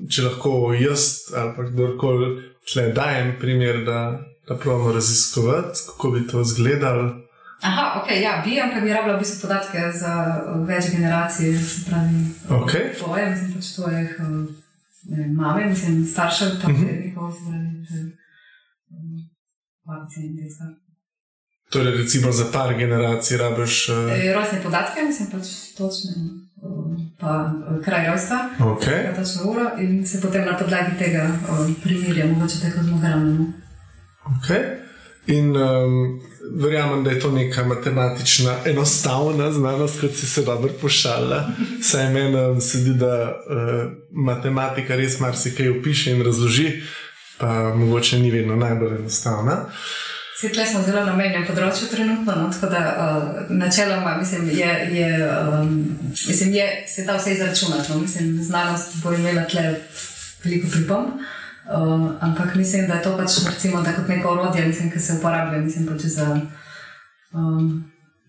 če lahko jaz ali kdorkoli tle dajem primer, da, da pravimo raziskovati, kako bi to izgledalo. Aha, ok, ja, bi, ampak bi rabila v bistvu podatke za več generacij, se pravi, okay. tvoje, mislim pač tvojih mame, mislim staršev, pa tudi njihov, se pravi, babice in deska. Torej, recimo za par generacij rabiš. Uh... E, rojstne podatke, mislim pač točne. Pa kraj rojstva, okay. točno uro, in se potem na podlagi tega primerjamo, mogoče tako zelo gramno. Okay. In um, verjamem, da je to neka matematična, enostavna znanost, kot si se dobro pošalila. Saj meni se zdi, da uh, matematika res marsikaj opiše in razloži, pa mogoče ni vedno najbolj enostavna. Tukaj smo zelo na menjem področju trenutno, no, tako da uh, načeloma mislim, je, je, um, mislim, je, se da vse izračunati. No, mislim, znanost bo imela tle veliko pripomb, uh, ampak mislim, da je to pač recimo, da kot neko orodje, mislim, ki se uporablja mislim, pač za um,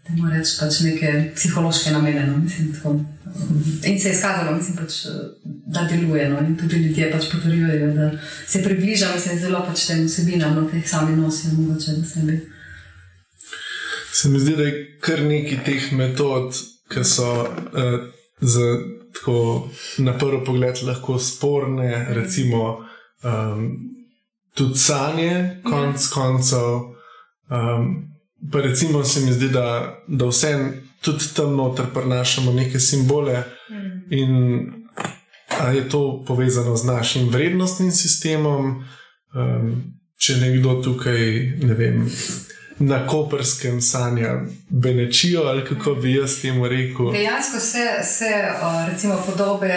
reč, pač neke psihološke namene. No, mislim, tako, in se je izkazalo, mislim, pač, da deluje. No, in tudi ljudje pač potrjujejo, da se približa mislim, zelo pač tem vsebinam, no, ki jih sami nosijo, mogoče v sebi. Se mi zdi, da je kar nekaj teh metod, ki so uh, za, tako, na prvi pogled lahko sporne, recimo um, tudi sanje, konc koncev. Um, pa recimo se mi zdi, da, da vse tudi tam noter prenašamo neke simbole mm. in Ali je to povezano z našim vrednostnim sistemom? Um, če nekdo tukaj, ne vem, na koperskem sanja Benečijo, ali kako bi jaz temu rekel? Dejansko se, se recimo, podobe,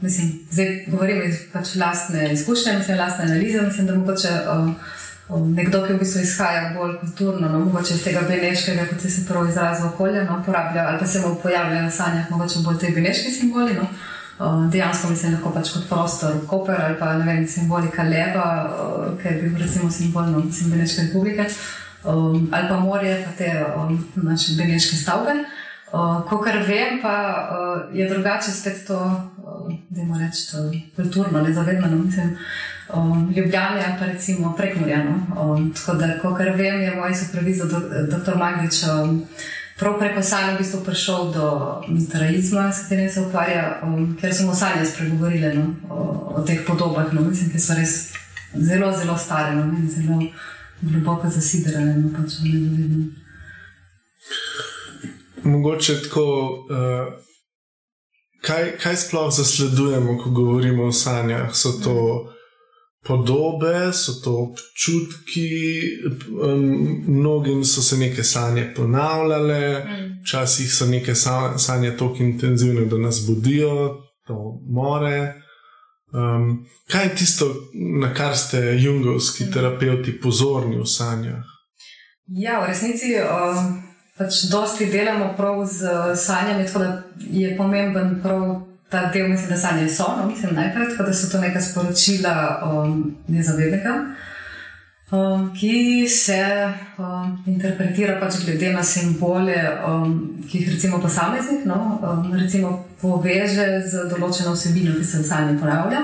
mislim, zdaj govorim iz pač lastne izkušnje, mislim, lastne analize. Mislim, da mogoče nekdo, ki v bistvu izhaja bolj kulturno, no, mogoče iz tega beneškega, kot se pravi izraz okolja, no, porablja, ali pa se mu pojavljajo v sanjah, mogoče bolj te beneške simboli. No dejansko mislim, lahko pač kot prostor, koper ali pa ne vem, simbolika leva, ker je bil recimo simbolno Beneške republike, um, ali pa morje, pa te um, naše beneške stavbe. Uh, ko kar vem, pa uh, je drugače spet to, da imamo reči, to kulturno, nezavedno, no, mislim, um, ljubljanje pa recimo prekmorjano. Um, tako da, ko kar vem, je moj supervizor, dr. Magdič, um, prav preko sanja v bistvu prišel do mitraizma, s katerim se ukvarja, um, ker smo sanje spregovorili no, o, o teh podobah, no, mislim, ki so res zelo, zelo stare no, in zelo globoko zasidrane. No, pač, ne, Mogoče tako, uh, kaj, kaj sploh zasledujemo, ko govorimo o sanjah? So to podobe, so to občutki, mnogim so se neke sanje ponavljale, mm. včasih so neke sanje tako intenzivne, da nas budijo, to more. Um, kaj je tisto, na kar ste jungovski mm. terapeuti pozorni v sanjah? Ja, v resnici. Um... Pač dosti delamo prav z sanjami, tako da je pomemben prav ta del, mislim, da sanje so, no, mislim, najprej, da so to neka sporočila um, nezavednega, um, ki se um, interpretira pač glede na simbole, um, ki jih recimo posameznik no, um, recimo poveže z določeno vsebino, ki se v sanji ponavlja.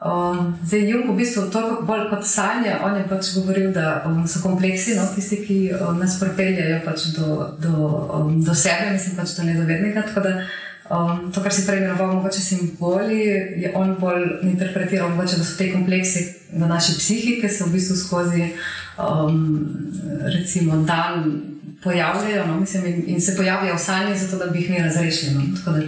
Um, zdaj, Jung v bistvu to bolj kot sanje, on je pač govoril, da um, so kompleksi, no, tisti, ki um, nas pripeljajo pač do, do, um, do sebe, mislim pač do nezavednega. Um, to, kar si prej imenoval, mogoče simboli, je on bolj interpretiral, mogoče, da so te kompleksi v naši psihi, ki se v bistvu skozi um, recimo, dan pojavljajo no, mislim, in, in se pojavljajo v sanji, zato da bi jih mi razrešili. No. Tako da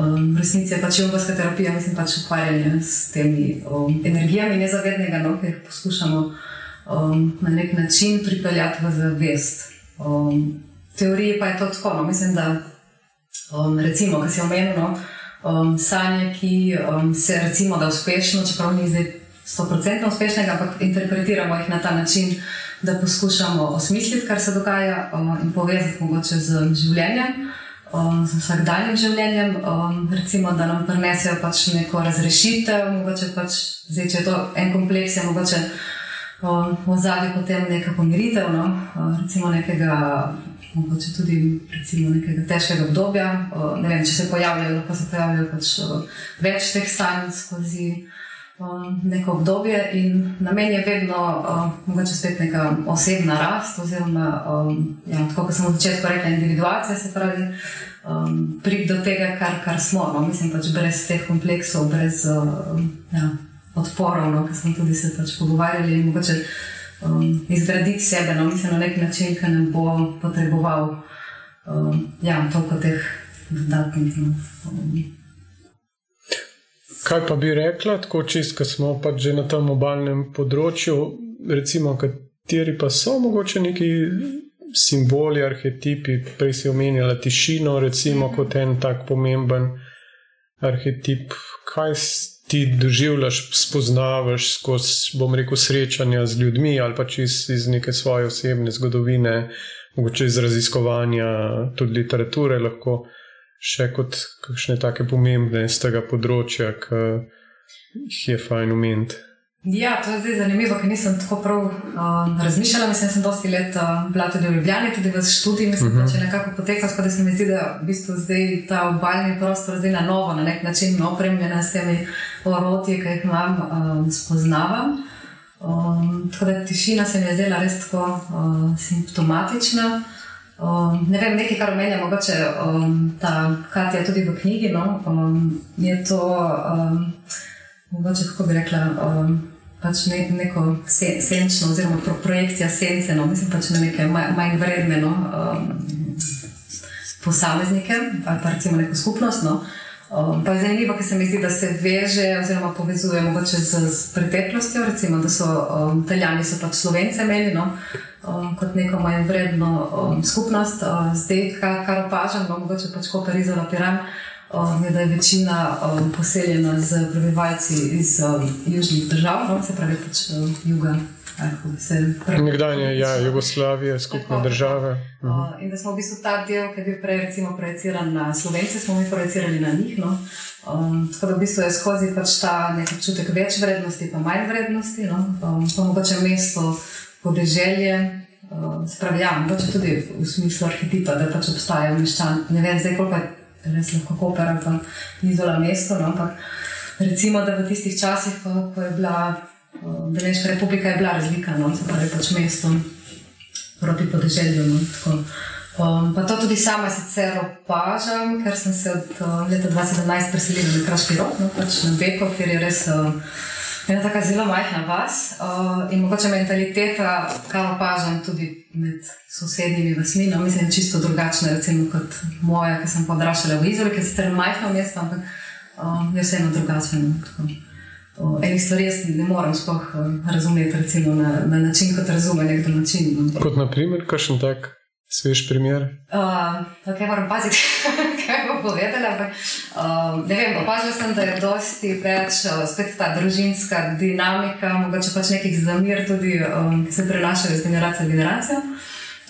um, v resnici je pač jogovska terapija, mislim pač ukvarjanje s temi um, energijami nezavednega, no, ki jih poskušamo um, na nek način pripeljati v zavest. Um, teorije pa je to tako, no, mislim, da um, recimo, ki si omenil, no, um, sanje, ki um, se recimo da uspešno, čeprav ni zdaj 100% uspešnega, ampak interpretiramo jih na ta način, da poskušamo osmisliti, kar se dogaja um, in povezati mogoče z življenjem. Um, z vsakdanjim življenjem, um, recimo, da nam prinesejo pač neko razrešitev, mogoče pač, zdaj, če je to en kompleks, je mogoče um, v zadnji potem neka pomiritev, no? um, recimo nekega mogoče tudi recimo, nekega težkega obdobja. Ne vem, če se pojavljajo, lahko se pojavljajo pač več teh stanj skozi neko obdobje. In namen je vedno mogoče spet neka osebna rast, oziroma ja, tako kot sem v začetku rekla, individuacija se pravi. Um, Priti do tega, kar, kar smo, no? mislim, pač brez teh kompleksov, brez uh, ja, odporov, no? ki smo tudi se pač pogovarjali. Mogoče, uh, um, izgraditi sebe no, mislim, na nek način, ki ne bo potreboval um, ja, toliko teh dodatnih. No, um. Kaj pa bi rekla, tako čist, ko smo pač že na tem obalnem področju, recimo, kateri pa so mogoče neki simboli, arhetipi, prej si omenjala tišino, recimo, kot en tak pomemben arhetip. Kaj ti doživljaš, spoznavaš skozi, bom rekel, srečanja z ljudmi ali pa iz, iz neke svoje osebne zgodovine, mogoče iz raziskovanja tudi literature, lahko še kot kakšne take pomembne z tega področja, ki jih je fajn umeti. Ja, to je zdaj zanimivo, ker nisem tako prav uh, razmišljala. Mislim, da sem dosti let uh, bila tudi v Ljubljani, tudi v študiju. Mislim, uh -huh. da če nekako poteka, tako da se mi zdi, da v bistvu zdaj ta obaljni prostor zdaj na novo, na nek način opremljen s temi orodji, ki jih imam, um, spoznavam. Um, tako da tišina se mi je zdela res tako uh, simptomatična. Um, ne vem, nekaj, kar omenja, mogoče um, ta Katja tudi v knjigi. No? Um, je to, um, mogoče kako bi rekla. Um, pač ne, neko se, senčno, oziroma pro, projekcija sence, no, mislim pač na neke manj vredne no, um, posameznike ali pa recimo neko skupnost. No. Um, pa je zanimivo, ker se mi zdi, da se veže oziroma povezuje mogoče z, z preteklostjo, recimo, da so um, Italijani so pač Slovence imeli no, um, kot neko manj vredno um, skupnost. Uh, zdaj, kar, kar opažam, no, mogoče pač kot Parizo, Piran um, je, da je večina um, poseljena z prebivalci iz um, južnih držav, no, se pravi pač um, juga. Nekdanje ja, Jugoslavije, skupne tako, države. Uh, in da smo v bistvu ta del, ki je bil prej projiciran na Slovence, smo mi projicirali na njih. No? Um, tako da v bistvu je skozi pač ta nek občutek več vrednosti, pa manj vrednosti, no? um, pa mogoče mesto, podeželje. Um, Spravi, ja, mogoče tudi v smislu arhetipa, da pač obstajajo meščani. Ne vem, zdaj koliko je res lahko Koper ali pa Izola mesto. No, ampak recimo, da v tistih časih, ko, ko je bila Beneška republika, je bila razlika, no, se pravi pač mesto proti podeželju. No, um, pa to tudi sama sicer opažam, ker sem se od uh, leta 2017 preselila na Kraški rok, no, pač na Beko, kjer je res. Uh, ena tako zelo majhna vas uh, in mogoče mentaliteta, kar opažam tudi med sosednjimi vasmi, no, mislim, čisto drugačna recimo, kot moja, ki sem podraščala v Izraelu, ki je sicer majhno mesto, ampak uh, je vseeno drugačen. Uh, enih stvari jaz ne morem sploh uh, razumeti recimo, na, na način, kot razume nekdo način. No. Kot naprimer, kakšen tak? Svež primer. Uh, okay, moram paziti, kaj bo povedala. Ampak, uh, ne vem, opazila sem, da je dosti več uh, spet ta družinska dinamika, mogoče pač nekih zamir, tudi, um, ki se prenašajo iz generacije v generacijo.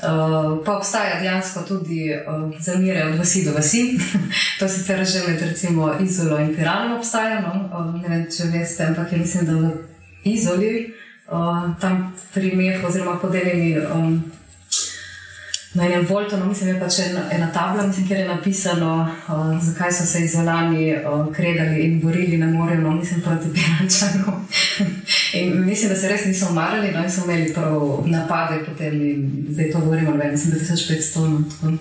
Uh, pa obstaja dejansko tudi uh, zamire od vasi do vasi. to sicer že med recimo Izolo in Piranom obstaja. No? Uh, ne vem, če veste, ampak je mislim, da v Izoli, uh, tam pri Mehu oziroma podeljeni. Um, Na enem Voltonu, mislim, je pač ena, ena tabla, mislim, kjer je napisano, uh, zakaj so se izolani uh, kregali in borili na morju, no, mislim, proti Pirančanu. in mislim, da se res niso umarali, no, in so imeli prav napade potem, zdaj to govorimo, ne mislim, da je 1500. No,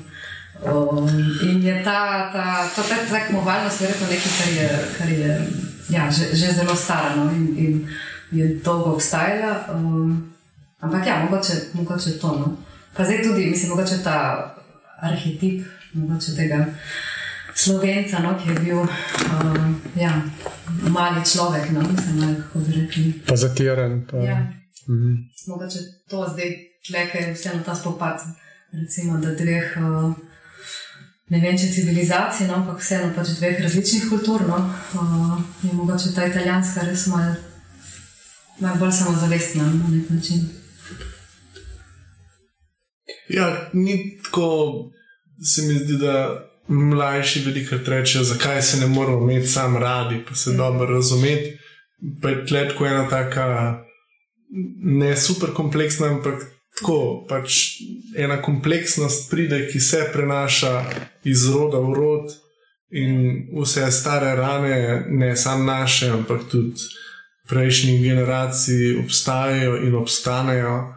um, in je ta, ta, ta, ta tekmovalnost verjetno nekaj, kar je, kar je ja, že, že zelo stara no, in, in je dolgo obstajala. Um, ampak ja, mogoče, mogoče to. No. Pa zdaj tudi, mislim, mogoče ta arhetip, mogoče tega slovenca, no, ki je bil uh, ja, mali človek, no, mislim, kako bi rekli. Pa zatiran. Pa. Ja. Mhm. Mogoče to zdaj tleke je vseeno ta spopad, recimo, da dveh. Uh, Ne vem, če civilizacije, no, ampak vseeno pač dveh različnih kultur. No, uh, je mogoče ta italijanska res malo, malo bolj samozavestna na nek način. Ja, ni tako, se mi zdi, da mlajši velikokrat rečejo, zakaj se ne moramo imeti sam radi, pa se mm. dobro razumeti. Pa je tletko ena taka, ne super kompleksna, ampak tako, pač ena kompleksnost pride, ki se prenaša iz roda v rod. In vse stare rane, ne samo naše, ampak tudi prejšnjih generacij, obstajajo in obstanejo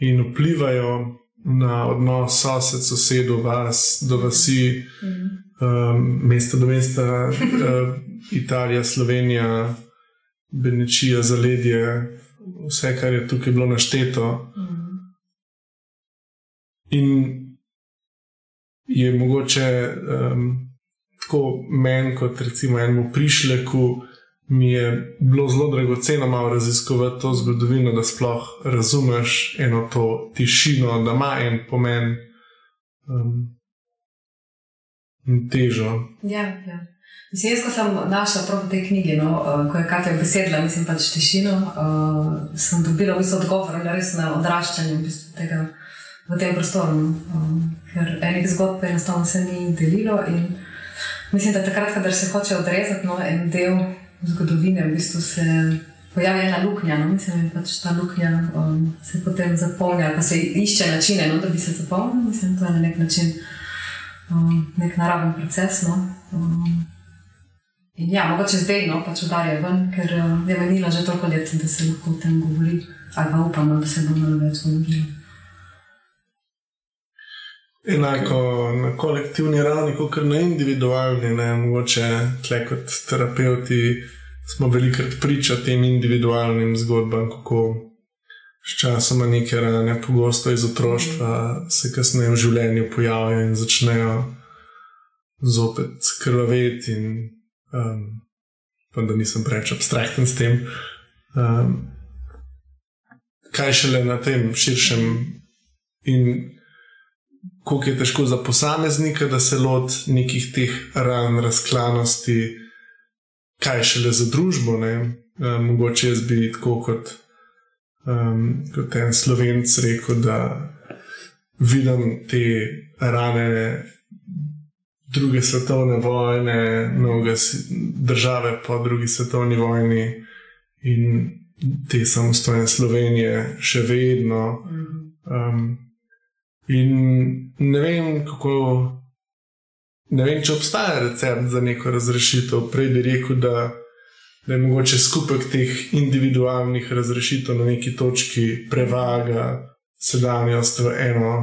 in vplivajo na odnos sosed, sosedov, vas, do vasi, um, mesta do mesta, uh, Italija, Slovenija, Benečija, zaledje, vse, kar je tukaj bilo našteto. In je mogoče um, tako meni, kot recimo enemu prišleku, mi je bilo zelo dragoceno malo raziskovati to zgodovino, da sploh razumeš eno to tišino, da ima en pomen um, in težo. Ja, ja. Mislim, jaz, ko sem našla prav v tej knjigi, no, uh, ko je Katja besedila, mislim pač tišino, uh, sem dobila v bistvu odgovor na res na odraščanje v, bistvu tega, v tem prostoru. No. Um, ker enih zgodb enostavno se ni delilo in mislim, da takrat, kadar se hoče odrezati no, en del zgodovine, v bistvu se pojavi ena luknja, no, mislim, da pač ta luknja um, se potem zapolnja, pa se išče načine, no, da bi se zapolnil, mislim, to je na nek način um, nek naraven proces. No. Um, In ja, mogoče zdaj no, pač udarjajo ven, ker uh, je menila že toliko let, da se lahko o tem govori, ali pa upamo, da se bo malo več govorilo. Enako na kolektivni ravni, kot na individualni, ne mogoče tle kot terapeuti, smo velikokrat priča tem individualnim zgodbam, kako s časoma neke rane, pogosto iz otroštva, se kasneje v življenju pojavijo in začnejo zopet krvaveti um, pa da nisem preveč abstrakten s tem. Um, kaj šele na tem širšem, in kako je težko za posameznika, da se loti nekih teh ran, razklanosti, kaj šele za družbo. Um, mogoče jaz bi tako kot, um, kot en slovenc rekel, da vidim te rane druge svetovne vojne, mnoge države po drugi svetovni vojni in te samostojne Slovenije še vedno. Um, in ne vem, kako. Ne vem, če obstaja recept za neko razrešitev. Prej bi rekel, da, da je mogoče skupek teh individualnih razrešitev na neki točki prevaga sedanjost v eno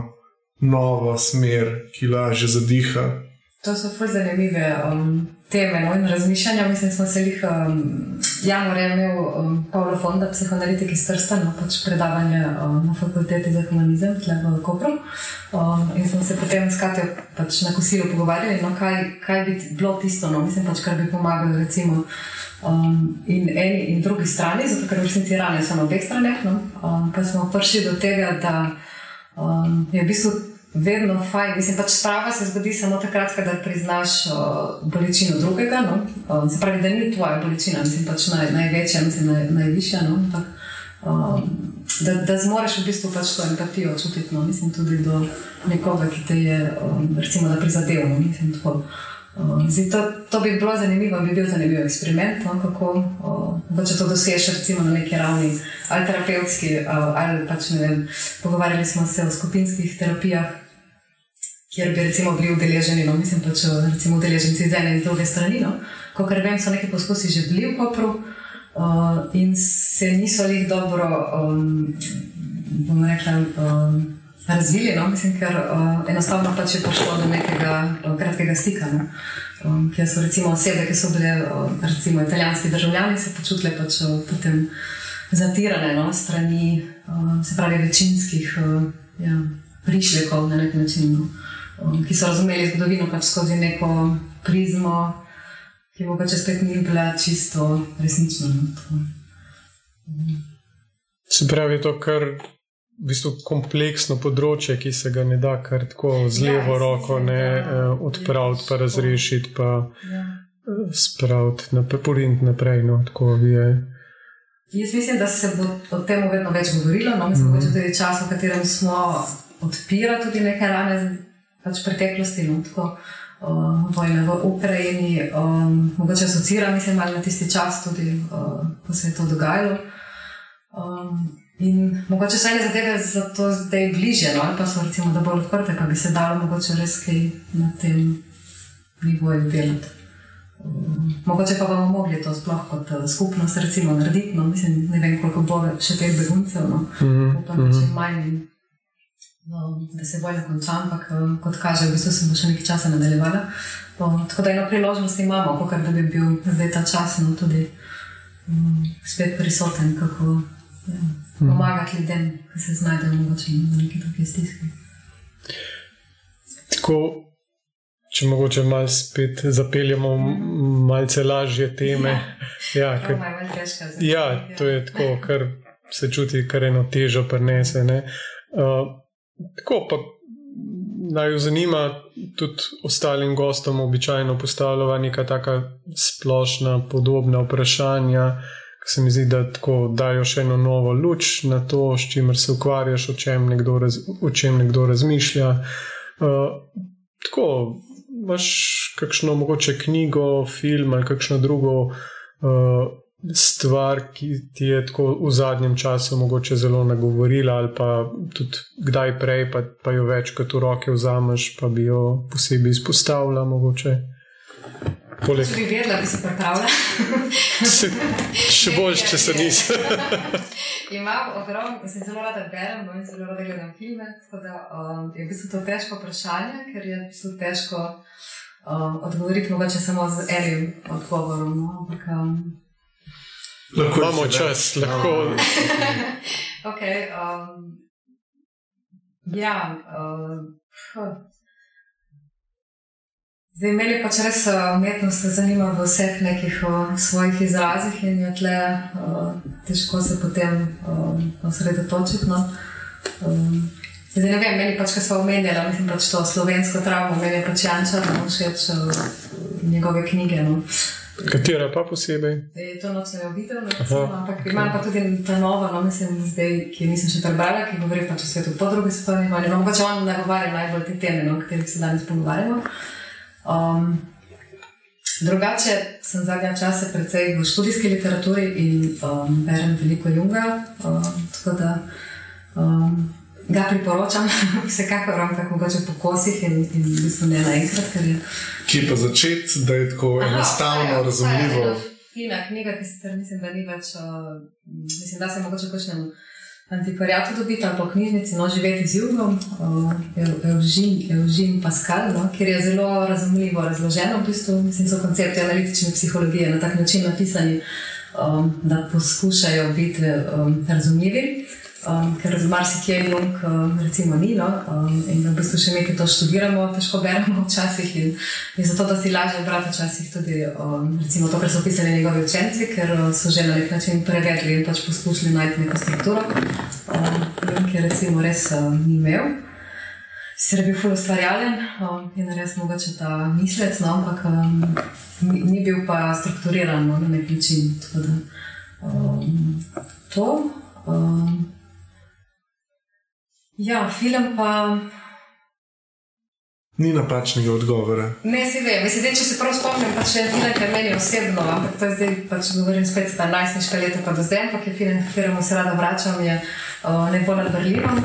novo smer, ki lažje zadiha. To so zelo zanimive um, teme no, in razmišljanja. Mislim, da smo se jih um, januarja imeli um, Pavlo Fonda, psihoanalitik iz Trsta, no, pač predavanje um, na fakulteti za humanizem, tle v Kopru. Um, in smo se potem s Katijo pač na kosilu pogovarjali, no, kaj, kaj bi bilo tisto, no, mislim, pač, kar bi pomagalo. Recimo, Um, in eni in drugi strani, zato ker v resnici rane so na obeh straneh. No? Um, pa smo prišli do tega, da um, je v bistvu vedno fajn. Mislim, pač sprava se zgodi samo takrat, ko priznaš uh, bolečino drugega. No? Uh, se pravi, da ni tvoja bolečina, mislim, pač naj, največja, mislim, naj, najvišja. No? Tak, um, da, da zmoriš v bistvu pač to empatijo čutiti, no? mislim, tudi do nekoga, ki te je, um, recimo, da prizadeva. No? Mislim, tako. Uh, zdi, to, to bi bilo zanimivo, bi bil zanimiv eksperiment, no, kako uh, če to dosežeš, recimo na neki ravni, ali terapevtski, ali pač ne vem. Pogovarjali smo se o skupinskih terapijah, kjer bi recimo bili udeleženi, no, mislim pa, če recimo udeleženci z ene in druge strani. No. Kot vem, so neki poskusi že bili v Kopru uh, in se niso jih dobro, um, bom rekla, um, razvili, no, mislim, ker uh, enostavno pač je prišlo do nekega uh, kratkega stika. No. Um, kjer so recimo osebe, ki so bile uh, recimo italijanski državljani, se počutile pač uh, potem zatirane no, strani, uh, se pravi, večinskih uh, ja, prišlekov na nek način. No. Um, ki so razumeli zgodovino pač skozi neko prizmo, ki bo pač spet ni bila čisto resnična. No, se pravi, to kar. V bistvu kompleksno področje, ki se ga ne da kar tako z ja, levo ja, roko ne, eh, odpraviti, pa razrešiti, pa ja. Eh, spraviti naprej, naprej no, tako je. Jaz mislim, da se bo o tem vedno več govorilo. No? Mislim, da mm -hmm. je tudi čas, v katerem smo odpirali tudi nekaj rane pač preteklosti, no, tako uh, vojne v Ukrajini, um, mogoče asocira, mislim, na tisti čas, tudi uh, ko se je to dogajalo. Um, in mogoče so ene zadeve zato zdaj bliže, no, ali pa so recimo da bolj odprte, pa bi se dalo mogoče res kaj na tem nivoju delati. Um, mogoče pa bomo mogli to sploh kot skupnost recimo, narediti. No, mislim, ne vem, koliko bo še teh beguncev, no, mm -hmm. upam, da čim manj. No, da se vojna konča, ampak eh, kot kaže, v bistvu se bo še nekaj časa nadaljevala. Tako da eno priložnost imamo, kot da bi bil zdaj ta čas no, tudi um, spet prisoten, kako ja, mhm. pomagati ljudem, ki se znajdejo mogoče v neki drugi stiski. Tako, če mogoče malo spet zapeljemo malce lažje teme. Ja, ja, ja, to je tako, kar se čuti, kar eno težo prenese. Uh, Tako pa naj jo zanima, tudi ostalim gostom običajno postavljava neka taka splošna, podobna vprašanja, ki se mi zdi, da tako dajo še eno novo luč na to, s čimer se ukvarjaš, o čem nekdo, raz, o čem nekdo razmišlja. Uh, tako, imaš kakšno mogoče knjigo, film ali kakšno drugo. Uh, stvar, ki ti je tako v zadnjem času mogoče zelo nagovorila, ali pa tudi kdaj prej, pa, pa jo več kot v roke vzameš, pa bi jo posebej izpostavila. Mogoče. Poleg... Če bi vedela, bi se pripravila. še boljš, če se nisi. Imam ogromno, se zelo rada berem, in zelo rada gledam filme. Da, um, je v bistvu to težko vprašanje, ker je v bistvu težko um, odgovoriti mogoče samo z enim odgovorom. No? Ampak, um, Lahko imamo čas, lahko. okay, um, ja, uh, Zdaj, meni je pač res uh, umetnost zanima v vseh nekih uh, svojih izrazih in je tle uh, težko se potem uh, osredotočiti. No. Um, zdaj, ne vem, meni pač, kaj smo omenjali, mislim pač to slovensko travmo, meni pač Janča, da mu všeč njegove knjige. No. Katera pa posebej? Je to noč ne videl, ampak okay. imam pa tudi ta nova, no, mislim, zdaj, ki nisem še prebrala, ki govori pač o svetu po drugi svetovni vojni. No, mogoče on nagovarja najbolj te teme, no, o katerih se danes pogovarjamo. Um, drugače sem zadnja časa precej v študijski literaturi in um, berem veliko Junga. Um, tako da um, ga priporočam, vsekakor, ampak mogoče po kosih in, in v bistvu ne naenkrat. Kje pa začeti, da je tako Aha, enostavno, ja, razumljivo? Fina knjiga, ki se mislim, da ni več, uh, mislim, da se mogoče kakšnem antikvariatu dobiti ali po knjižnici, no živeti z jugom, uh, Eužin Pascal, no, kjer je zelo razumljivo razloženo, v bistvu, mislim, so koncepti analitične psihologije na tak način napisani, um, da poskušajo biti um, razumljivi um, ker marsikje je junk, um, recimo, ni. No? Um, in v bistvu še nekaj to študiramo, težko beremo včasih. In, in zato, da si lažje brati včasih tudi um, recimo, to, kar so pisali njegovi učenci, ker uh, so že na nek način prevedli in pač poskušali najti neko strukturo, um, ki recimo res um, ni imel. Sicer je bil ful ustvarjalen um, in res mogoče ta mislec, no, ampak um, ni, ni bil pa strukturiran no, na nek način. Da, um, to. Um, Ja, film pa. Ni napačnega odgovora. Ne, se vem. Mislim, če se prav spomnim, pa še film, ki je meni osebno, ampak to je zdaj, pač govorim spet za najstniška leta, pa do zdaj, ampak je film, ki mu se rada vračam, je uh, Nebo nad Berlinom,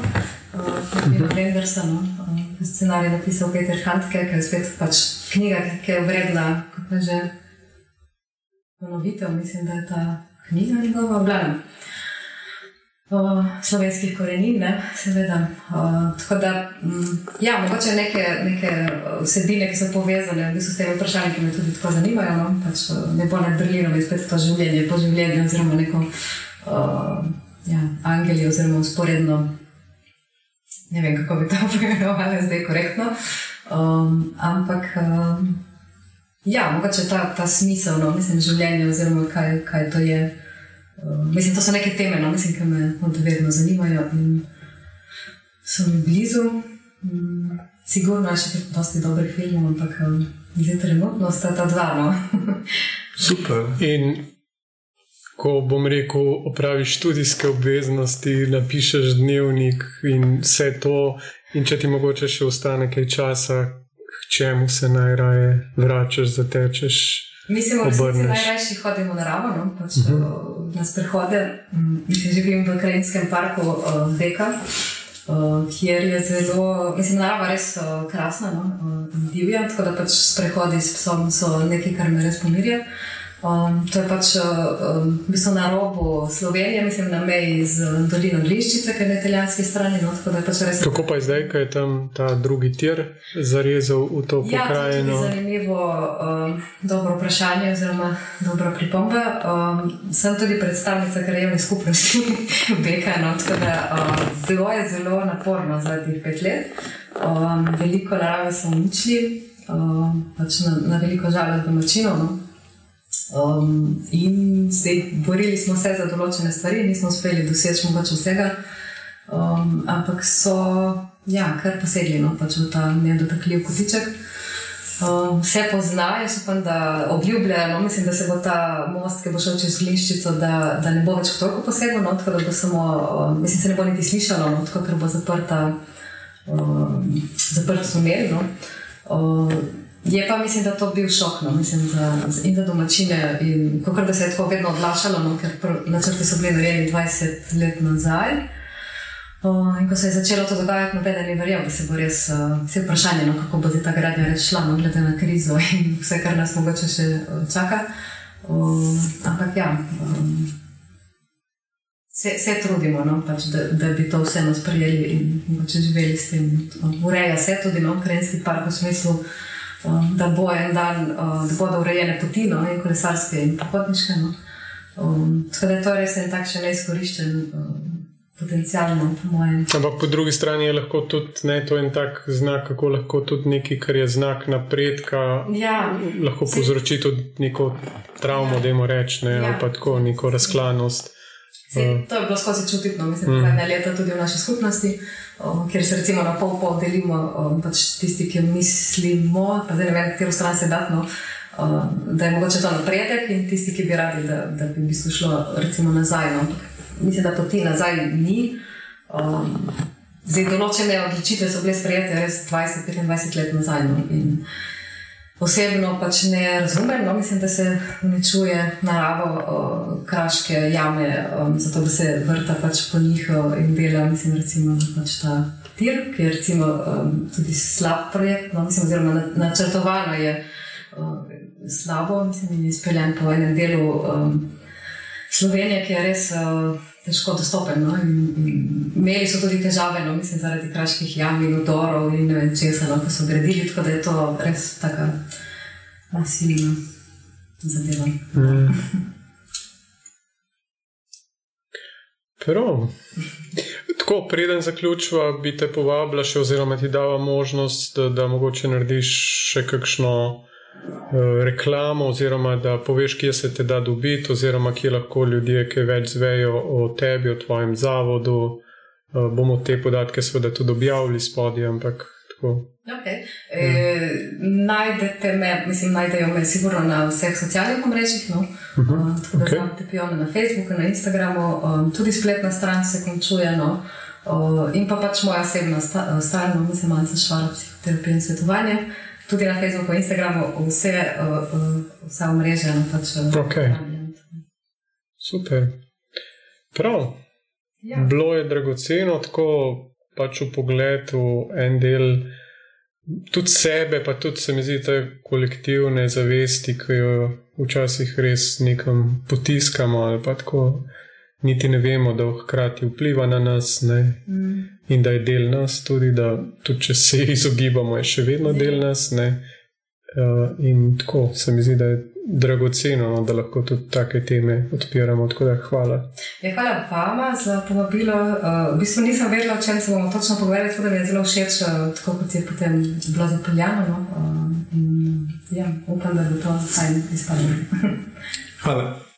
uh, Nina Wendersa, no, uh, scenarij napisal Peter Handke, ki je spet pač knjiga, ki je vredna, kako že ponovitev, mislim, da je ta knjiga njegova, obljana slovenskih korenin, ne, seveda. Uh, tako da, um, ja, mogoče neke, neke vsebine, ki so povezane v bistvu s temi vprašanji, ki me tudi tako zanimajo. No? Pač, ne bo nad Berlinom, je spet to življenje, po življenju, oziroma neko uh, ja, angeli, oziroma usporedno. Ne vem, kako bi to pojmenovali zdaj korektno. Um, ampak, um, ja, mogoče ta, ta smisel, no, mislim, življenje, oziroma kaj, kaj to je. Uh, mislim, to so neke teme, no? mislim, ki me vedno zanimajo in so mi blizu. Um, sigurno je še precej dobrih filmov, ampak um, zdaj trenutno sta ta dva. No? Super. In ko bom rekel, opraviš študijske obveznosti, napišeš dnevnik in vse to, in če ti mogoče še ostane kaj časa, k čemu se najraje vračaš, zatečeš. Mislim, da najrajši hodimo na naravo, no? pač, uh mhm. -huh. na sprehode. Mislim, živim v krajinskem parku uh, Deka, uh, kjer je zelo, mislim, narava res uh, krasna no? uh, divja, tako da pač sprehodi s psom so nekaj, kar me res pomirja. Uh, Um, to je pač um, v bistvu na robu Slovenije, mislim, na meji z dolino Bliščice, ki je na italijanski strani. No, pač res... Kako pa je zdaj, ko je tam ta drugi tir zarezal v to ja, pokrajino? To je zanimivo, um, dobro vprašanje, oziroma dobra pripomba. Um, sem tudi predstavnica krajevne skupnosti Beka, no, tako da um, bilo je zelo naporno zadnjih pet let. Um, veliko narave smo uničili, um, pač na, na veliko žalost domačinov. No. Um, in zdaj borili smo se za določene stvari, nismo uspeli doseči mogoče vsega. Um, ampak so ja, kar posegli no, pač v ta nedotakljiv kotiček. Um, vse poznajo, jaz upam, da obljubljajo. Mislim, da se bo ta most, ki bo šel čez Gliščico, da, da ne bo več toliko posegel, no, tako da bo samo, um, mislim, se ne bo niti slišalo, no, tako ker bo zaprta, um, zaprt tunel. No. Um, je pa mislim, da to bil šok, no, mislim, za, in za domačine, in kako da se je tako vedno odlašalo, no, ker načrti so bili narejeni 20 let nazaj. In ko se je začelo to dogajati, noben je verjel, da se bo res vse vprašanje, no, kako bo ta gradnja res šla, no, glede na krizo in vse, kar nas mogoče še čaka. Um, ampak ja, um, se, se trudimo, no, pač, da, da bi to vseeno sprejeli in mogoče živeli s tem. Ureja se tudi no, Krenski park v smislu, um, da bo en dan, uh, da bodo urejene poti, no, in kolesarske in pohodniške. No. Um, tako da je to res en takšen neizkoriščen. Um, potencialno, po mojem. Ampak po drugi strani je lahko tudi ne, to en tak znak, kako lahko tudi nekaj, kar je znak napredka, ja. lahko povzroči tudi neko travmo, da jim rečemo, ja. ali pa tako neko razklanost. Se, uh. to je bilo skozi čutiti, mislim, da mm. je leta tudi v naši skupnosti, um, kjer se recimo na pol pol delimo, um, pač tisti, ki mislimo, pa zdaj ne vem, katero stran se datno. Um, da je mogoče to napredek, in tisti, ki bi radi, da, da bi bistvu šlo recimo, nazaj. No mislim, da poti nazaj ni. Um, zdaj, določene odločitve so bile sprejete res 20-25 let nazaj. No, osebno pač ne razumem, no, mislim, da se uničuje naravo, uh, kraške jame, um, zato da se vrta pač po njih in dela, mislim, recimo, pač ta tir, ki je recimo, um, tudi slab projekt, no, mislim, oziroma načrtovano je uh, slabo, mislim, in izpeljen po enem delu. Um, Slovenija, ki je res uh, težko dostopen. No? Imeli so tudi težave, no? mislim, zaradi kraških jam in udorov in ne vem česa, no? ko so gradili, tako da je to res tako nasilno zadeva. Mm. Prav. Tako, preden zaključiva, bi te povabila še, oziroma ti dala možnost, da, da mogoče narediš še kakšno. Eh, reklamo, oziroma da poveš, kje se te da dobiti, oziroma kje lahko ljudje, ki več zvejo o tebi, o tvojem zavodu. Eh, bomo te podatke seveda tudi objavili spodaj, ampak tako. Okay. E, najdete me, mislim, najdejo me sigurno na vseh socialnih mrežah. No? Uh -huh. uh, tako da okay. te pijo na Facebooku, na Instagramu, um, tudi spletna stran se končuje. No? Uh, in pa pač moja osebna stran, no? mislim, malo za švaro psihoterapije in svetovanje tudi na Facebooku, Instagramu, vse, vse omrežje. No, pač, okay. Super. Prav. Ja. Bilo je dragoceno, tako pač v pogledu en del. Tudi sebe, pa tudi se mi zdi, te kolektivne zavesti, ki jo včasih res nekam potiskamo, ali pa tako niti ne vemo, da hkrati vpliva na nas mm. In da je del nas, tudi da tudi če se izogibamo, je še vedno del nas. Uh, in tako se mi zdi, da je dragoceno, no, da lahko tudi take teme odpiramo. Da, hvala. Ja, hvala vama za povabilo. Uh, v bistvu nisem vedela, o čem se bomo točno pogovarjali, tako da mi je zelo všeč, uh, tako kot je potem bilo zapeljano. No? Uh, in, ja, upam, da bo to fajn izpadlo. hvala.